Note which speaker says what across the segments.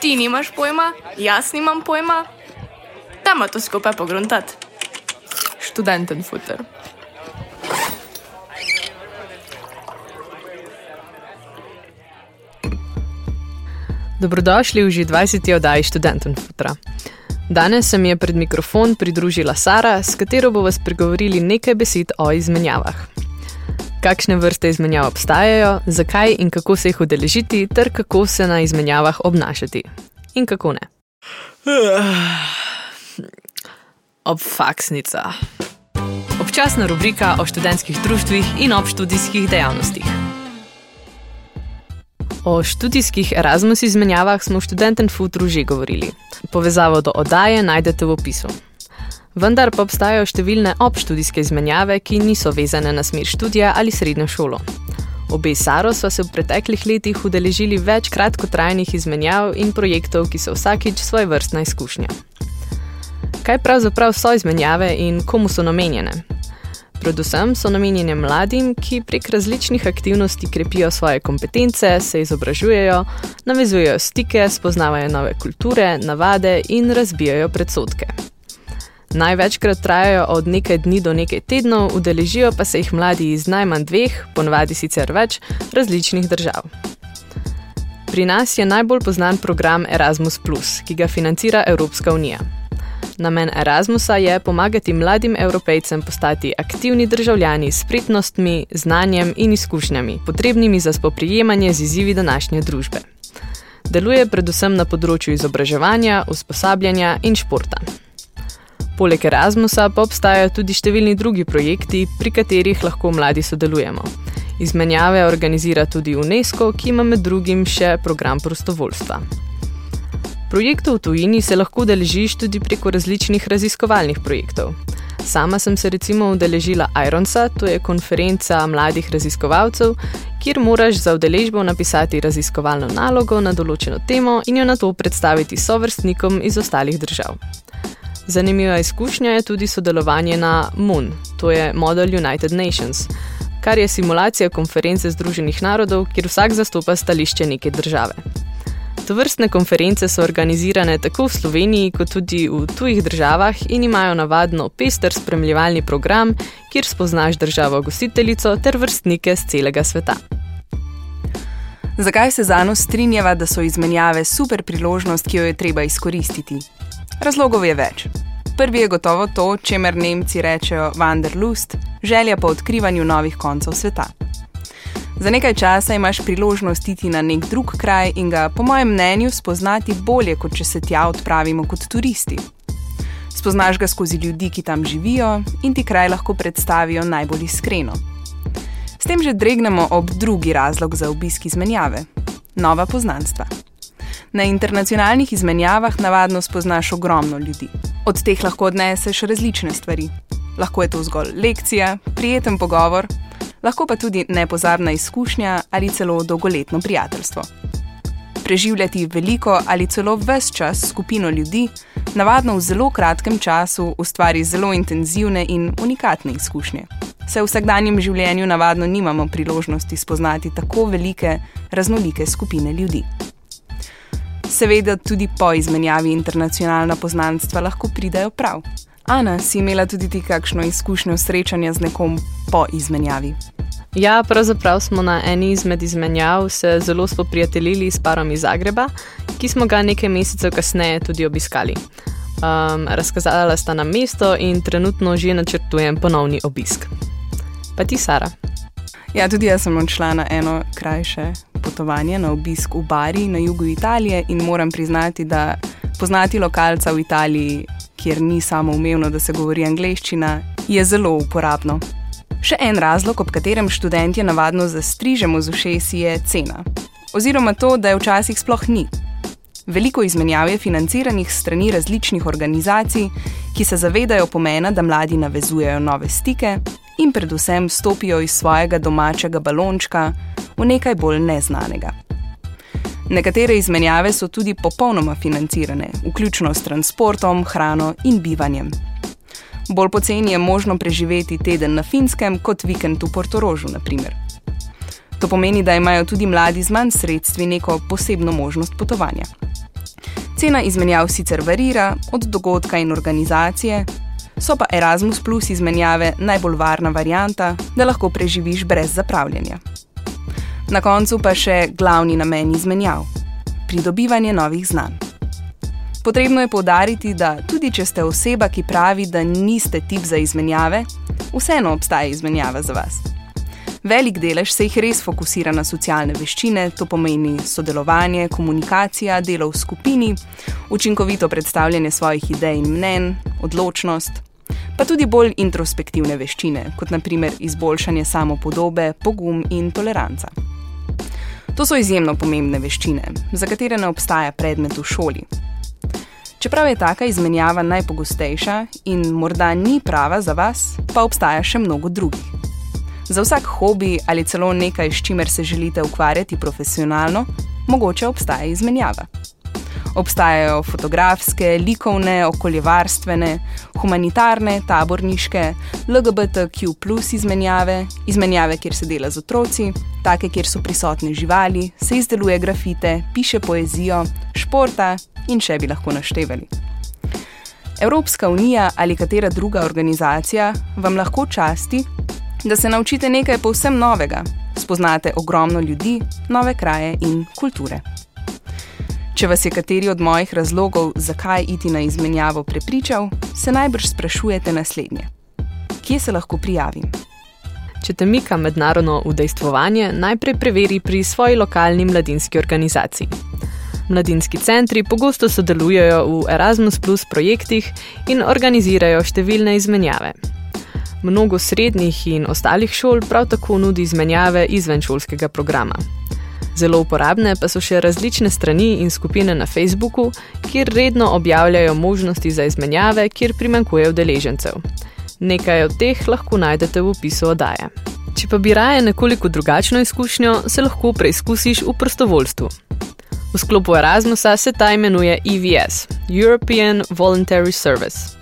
Speaker 1: Ti nimaš pojma, jaz nimam pojma. Dajmo to skupaj pogruntati.
Speaker 2: Študenten futer. Dobrodošli v že 20. oddaji Študenten futra. Danes se mi je pred mikrofon pridružila Sara, s katero bomo spregovorili nekaj besed o izmenjavah. Kakšne vrste izmenjav obstajajo, zakaj in kako se jih udeležiti, ter kako se na izmenjavah obnašati. In kako ne. Obfaksnica. Občasna rubrika o študentskih društvih in obštudijskih dejavnostih. O študijskih Erasmus izmenjavah smo v študenten futru že govorili. Povezavo do oddaje najdete v opisu. Vendar pa obstajajo številne obštudijske izmenjave, ki niso vezane na smer študija ali srednjo šolo. Obe Saro sva se v preteklih letih udeležili več kratkotrajnih izmenjav in projektov, ki so vsakič svoje vrstna izkušnja. Kaj pravzaprav so izmenjave in komu so namenjene? Predvsem so namenjene mladim, ki prek različnih aktivnosti krepijo svoje kompetence, se izobražujejo, navezujejo stike, spoznavajo nove kulture, navade in razbijajo predsotke. Največkrat trajajo od nekaj dni do nekaj tednov, udeležijo pa se jih mladi iz najmanj dveh, ponavadi sicer več, različnih držav. Pri nas je najbolj znan program Erasmus, ki ga financira Evropska unija. Namen Erasmusa je pomagati mladim evropejcem postati aktivni državljani s spretnostmi, znanjem in izkušnjami, potrebnimi za spoprijemanje z izzivi današnje družbe. Deluje predvsem na področju izobraževanja, usposabljanja in športa. Poleg Erasmusa pa obstajajo tudi številni drugi projekti, pri katerih lahko mladi sodelujemo. Izmenjave organizira tudi UNESCO, ki ima med drugim še program prostovoljstva. Projektov v tujini se lahko udeležiš tudi preko različnih raziskovalnih projektov. Sama sem se recimo udeležila Ironsa, to je konferenca mladih raziskovalcev, kjer moraš za udeležbo napisati raziskovalno nalogo na določeno temo in jo na to predstaviti sovrstnikom iz ostalih držav. Zanimiva izkušnja je tudi sodelovanje na MOON, to je Model United Nations, kar je simulacija konference Združenih narodov, kjer vsak zastopa stališče neke države. To vrstne konference so organizirane tako v Sloveniji, kot tudi v tujih državah in imajo navadno pester spremljevalni program, kjer spoznaš državo gostiteljico ter vrstnike z celega sveta.
Speaker 3: Zakaj se za nas strinjava, da so izmenjave super priložnost, ki jo je treba izkoristiti? Razlogov je več. Prvi je gotovo to, čemer Nemci rečejo Wanderlust, želja po odkrivanju novih koncev sveta. Za nekaj časa imaš priložnost iti na nek drug kraj in ga, po mojem mnenju, spoznati bolje, kot če se tja odpravimo kot turisti. Spoznaš ga skozi ljudi, ki tam živijo in ti kraj lahko predstavijo najbolj iskreno. S tem že dregnemo ob drugi razlog za obisk izmenjave: nova poznanstva. Na internacionalnih izmenjavah navadno spoznaš ogromno ljudi. Od teh lahko odneseš različne stvari. Lahko je to zgolj lekcija, prijeten pogovor lahko pa tudi nepozabna izkušnja ali celo dolgoletno prijateljstvo. Preživljati veliko ali celo ves čas skupino ljudi, navadno v zelo kratkem času, ustvari zelo intenzivne in unikatne izkušnje. Se v vsakdanjem življenju navadno nimamo priložnosti spoznati tako velike, raznolike skupine ljudi. Seveda, tudi po izmenjavi internacionalna poznanstva lahko pridajo prav. Ana, si imela tudi ti kakšno izkušnjo srečanja z nekom po izmenjavi?
Speaker 2: Ja, pravzaprav smo na eni izmed izmenjav se zelo spoprijateljili s parom iz Zagreba, ki smo ga nekaj mesecev kasneje tudi obiskali. Um, razkazala sta nam mesto in trenutno že načrtujem ponovni obisk. Pa ti, Sara?
Speaker 3: Ja, tudi jaz sem odšla na eno krajše potovanje, na obisk v Bari na jugu Italije in moram priznati, da poznati lokalca v Italiji kjer ni samo umevno, da se govori angleščina, je zelo uporabno. Še en razlog, ob katerem študentje navadno zastrižemo z ušesi, je cena. Oziroma to, da je včasih sploh ni. Veliko izmenjav je financiranih strani različnih organizacij, ki se zavedajo pomena, da mladi navezujejo nove stike in predvsem stopijo iz svojega domačega balončka v nekaj bolj neznanega. Nekatere izmenjave so tudi popolnoma financirane, vključno s transportom, hrano in bivanjem. Bolj poceni je možno preživeti teden na finskem kot vikend v Portorožu, naprimer. To pomeni, da imajo tudi mladi z manj sredstvi neko posebno možnost potovanja. Cena izmenjav sicer varira od dogodka in organizacije, so pa Erasmus Plus izmenjave najbolj varna varijanta, da lahko preživiš brez zapravljanja. Na koncu pa še glavni namen izmenjav: pridobivanje novih znanj. Potrebno je povdariti, da tudi če ste oseba, ki pravi, da niste tip za izmenjave, vseeno obstaja izmenjava za vas. Velik delež se jih res fokusira na socialne veščine, to pomeni sodelovanje, komunikacija, delo v skupini, učinkovito predstavljanje svojih idej in mnen, odločnost, pa tudi bolj introspektivne veščine, kot naprimer izboljšanje samopodobe, pogum in toleranca. To so izjemno pomembne veščine, za katere ne obstaja predmet v šoli. Čeprav je taka izmenjava najpogostejša in morda ni prava za vas, pa obstaja še mnogo drugih. Za vsak hobi ali celo nekaj, s čimer se želite ukvarjati profesionalno, mogoče obstaja izmenjava. Obstajajo fotografske, likovne, okoljevarstvene, humanitarne, taborniške, LGBTQ plus izmenjave, izmenjave, kjer se dela z otroci, take, kjer so prisotne živali, se izdeluje grafite, piše poezijo, športa in še bi lahko naštevali. Evropska unija ali katera druga organizacija vam lahko časti, da se naučite nekaj povsem novega, spoznate ogromno ljudi, nove kraje in kulture. Če vas je kateri od mojih razlogov, zakaj iti na izmenjavo, prepričal, se najbrž sprašujete naslednje: Kje se lahko prijavim?
Speaker 2: Če te mika mednarodno udejstvovanje, najprej preveri pri svoji lokalni mladinski organizaciji. Mladinski centri pogosto sodelujejo v Erasmus Plus projektih in organizirajo številne izmenjave. Mnogo srednjih in ostalih šol prav tako nudi izmenjave izven šolskega programa. Zelo uporabne pa so še različne strani in skupine na Facebooku, kjer redno objavljajo možnosti za izmenjave, kjer primankuje udeležencev. Nekaj od teh lahko najdete v opisu oddaje. Če pa bi raje nekoliko drugačno izkušnjo, se lahko preizkusiš v prostovoljstvu. V sklopu Erasmusa se ta imenuje EVS, European Voluntary Service.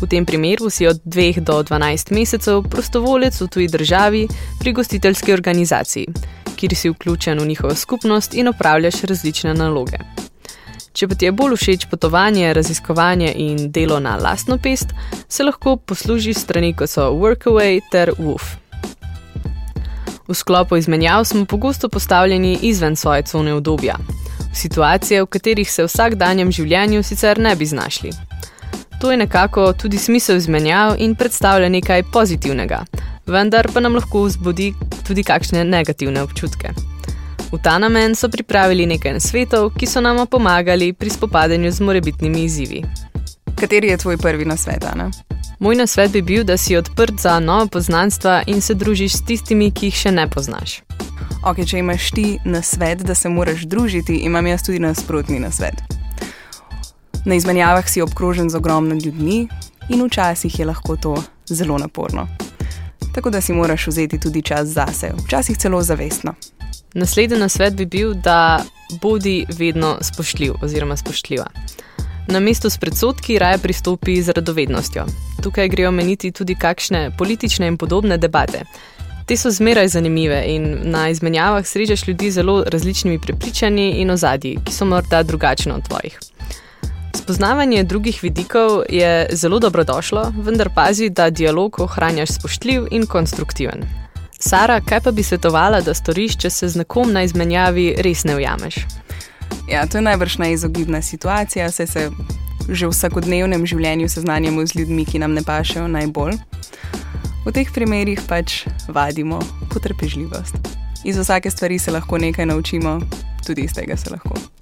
Speaker 2: V tem primeru si od 2 do 12 mesecev prostovolec v tuji državi pri gostiteljski organizaciji, kjer si vključen v njihovo skupnost in opravljaš različne naloge. Če pa ti je bolj všeč potovanje, raziskovanje in delo na lastno pest, se lahko poslužiš strani kot so Workaway ter Woof. V sklopu izmenjav smo pogosto postavljeni izven svoje cone obdobja, v situacije, v katerih se v vsakdanjem življenju sicer ne bi znašli. To je nekako tudi smisel izmenjav in predstavlja nekaj pozitivnega, vendar pa nam lahko vzbudi tudi kakšne negativne občutke. V ta namen so pripravili nekaj nasvetov, ki so nama pomagali pri spopadanju z morebitnimi izzivi.
Speaker 3: Kateri je tvoj prvi nasvet, Ana?
Speaker 2: Moj nasvet bi bil, da si odprt za nove poznanstva in se družiš s tistimi, ki jih še ne poznaš.
Speaker 3: Ok, če imaš ti nasvet, da se moraš družiti, imam jaz tudi nasprotni nasvet. Na izmenjavah si obkrožen z ogromno ljudmi in včasih je lahko to zelo naporno. Tako da si moraš vzeti tudi čas zase, včasih celo zavestno.
Speaker 2: Naslednji nasvet bi bil, da bodi vedno spoštljiv oziroma spoštljiva. Na mesto s predsotki raje pristopi z radovednostjo. Tukaj grejo meniti tudi kakšne politične in podobne debate. Te so zmeraj zanimive in na izmenjavah srečaš ljudi z zelo različnimi prepričanji in ozadji, ki so morda drugačne od tvojih. Spoznavanje drugih vidikov je zelo dobrodošlo, vendar pazi, da dialog ohranjaš spoštljiv in konstruktiven. Sara, kaj pa bi svetovala, da storiš, če se z nekom na izmenjavi res ne ujameš?
Speaker 3: Ja, to je najbrž neizogibna situacija, saj se že v vsakodnevnem življenju seznanjamo z ljudmi, ki nam ne pašejo najbolj. V teh primerih pač vadimo potrpežljivost. Iz vsake stvari se lahko nekaj naučimo, tudi iz tega se lahko.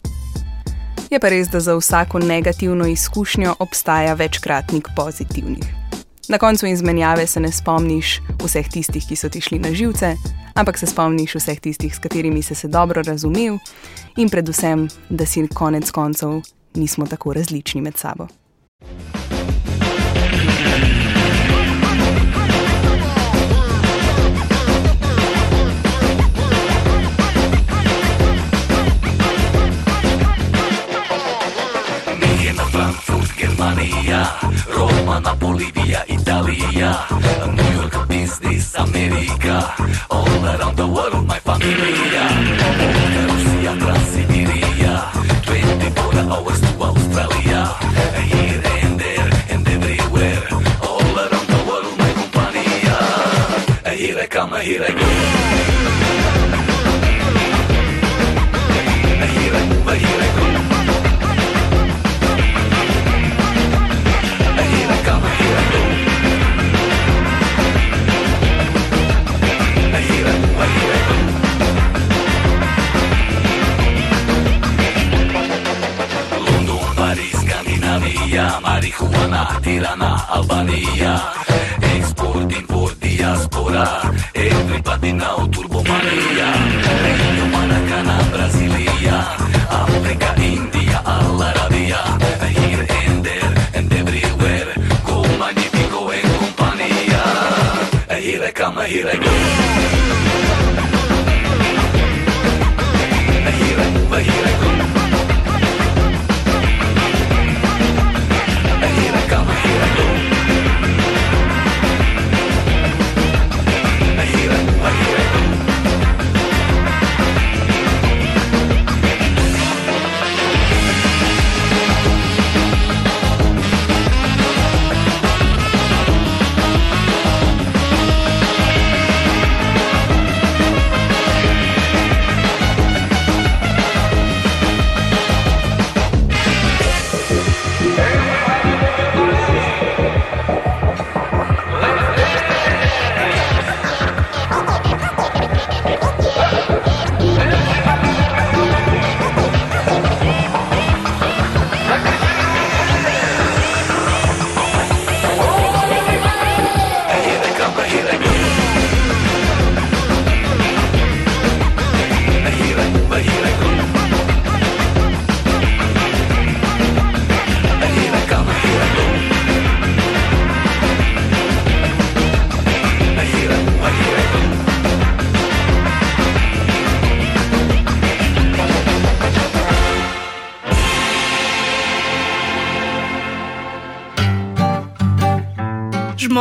Speaker 3: Je pa res, da za vsako negativno izkušnjo obstaja večkratnik pozitivnih. Na koncu izmenjave se ne spomniš vseh tistih, ki so ti šli na živce, ampak se spomniš vseh tistih, s katerimi si se dobro razumel in predvsem, da si konec koncev nismo tako različni med sabo.
Speaker 4: Germanija, Roma, Napoli, Via, Italija, New York, this America. All around the world, my familia. Russia, Transsiberia. 24 hours to Australia. Here and there and everywhere. All around the world, my compania. Here I come, here I go. here they go.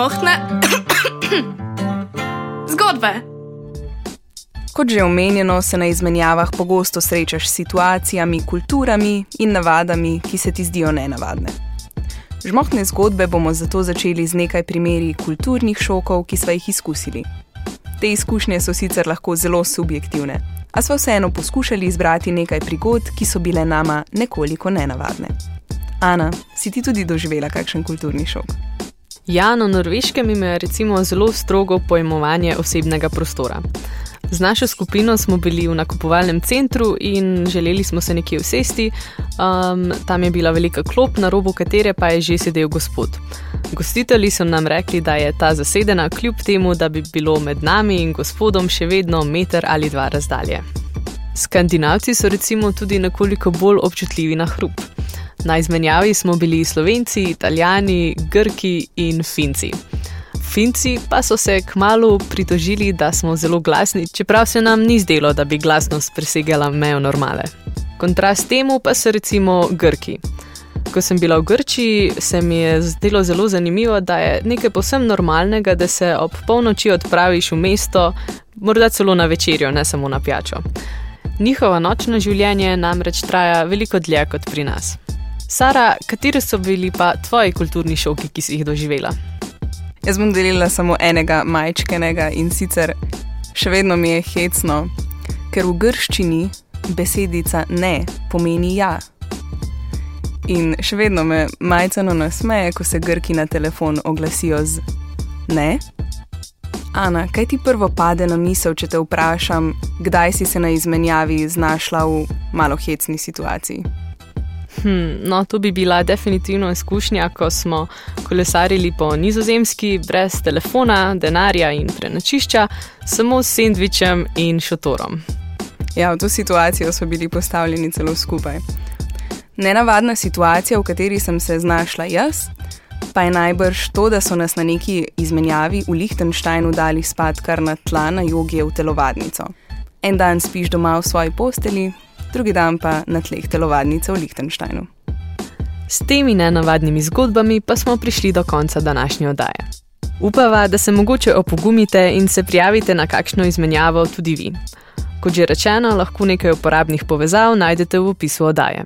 Speaker 1: Žmohtne zgodbe.
Speaker 3: Kot že omenjeno, se na izmenjavah pogosto srečaš s situacijami, kulturami in navadami, ki se ti zdijo nenavadne. Žmohtne zgodbe bomo zato začeli z nekaj primeri kulturnih šokov, ki smo jih izkusili. Te izkušnje so sicer lahko zelo subjektivne, a smo vseeno poskušali izbrati nekaj prigod, ki so bile nama nekoliko nenavadne. Ana, si ti tudi doživela kakšen kulturni šok?
Speaker 2: Ja, na norveškem ima recimo zelo strogo pojmovanje osebnega prostora. Z našo skupino smo bili v nakupovalnem centru in želeli smo se nekje usesti. Um, tam je bila velika klop, na robu katere pa je že sedel gospod. Gostitelji so nam rekli, da je ta zasedena, kljub temu, da bi bilo med nami in gospodom še vedno meter ali dva razdalje. Skandinavci so recimo tudi nekoliko bolj občutljivi na hrup. Na izmenjavi smo bili Slovenci, Italijani, Grki in Finci. Finci pa so se kmalo pritožili, da smo zelo glasni, čeprav se nam ni zdelo, da bi glasnost presegala mejo normale. Kontrast temu pa so recimo Grki. Ko sem bila v Grčiji, se mi je zdelo zelo zanimivo, da je nekaj posebno normalnega, da se ob polnoči odpraviš v mesto, morda celo na večerjo, ne samo na pijačo. Njihovo nočno življenje namreč traja veliko dlje kot pri nas. Sara, kateri so bili pa tvoji kulturni šoki, ki si jih doživela?
Speaker 3: Jaz bom delila samo enega majčkenega in sicer še vedno mi je hecno, ker v grščini besedica ne pomeni ja. In še vedno me majceno nasmeje, ko se grki na telefon oglasijo z ne. Ana, kaj ti prvo pade na misel, če te vprašam, kdaj si se na izmenjavi znašla v malo hecni situaciji?
Speaker 2: Hm, no, to bi bila definitivno izkušnja, ko smo kolesarili po nizozemski, brez telefona, denarja in prenačišča, samo s sendvičem in šotorom.
Speaker 3: Ja, v to situacijo so bili postavljeni celo skupaj. Nenavadna situacija, v kateri sem se znašla jaz, pa je najbrž to, da so nas na neki izmenjavi v Liechtensteinu dali spat kar na tla na jogi v telovadnico. En dan spiš doma v svoji posteli, drugi dan pa na tleh telovadnice v Liechtensteinu.
Speaker 2: S temi nenavadnimi zgodbami pa smo prišli do konca današnje oddaje. Upava, da se mogoče opogumite in se prijavite na kakšno izmenjavo tudi vi. Kot že rečeno, lahko nekaj uporabnih povezav najdete v opisu oddaje.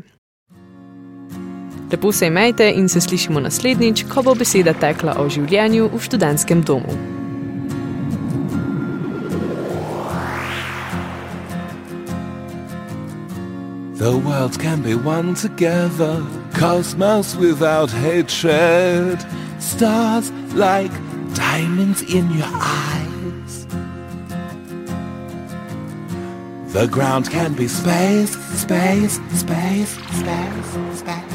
Speaker 2: Lepo se imejte in se slišimo naslednjič, ko bo beseda tekla o življenju v študentskem domu.
Speaker 5: The world can be one together, cosmos without hatred, stars like diamonds in your eyes. The ground can be space, space, space, space, space.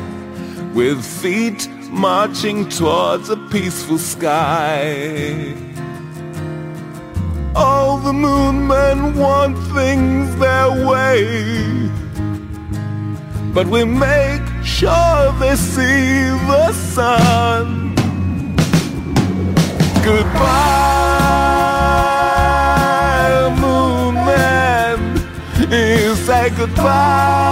Speaker 5: With feet marching towards a peaceful sky. All the moon men want things their way. But we make sure they see the sun. Goodbye, moon man. You say goodbye,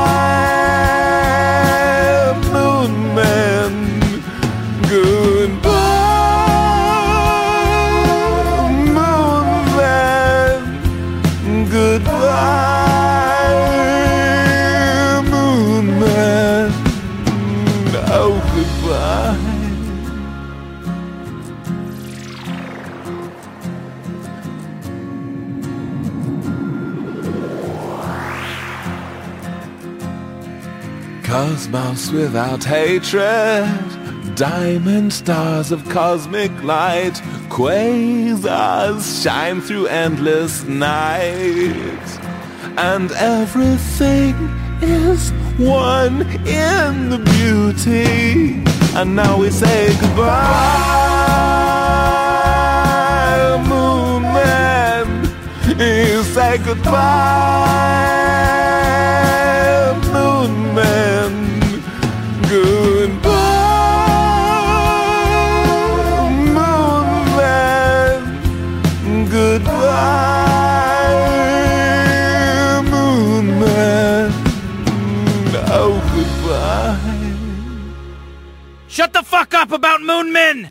Speaker 5: Oh, goodbye. Cosmos without hatred, diamond stars of cosmic light, quasars shine through endless night, and everything is one in the beauty. And now we say goodbye, moon man. You say goodbye,
Speaker 6: fuck up about Moon Men!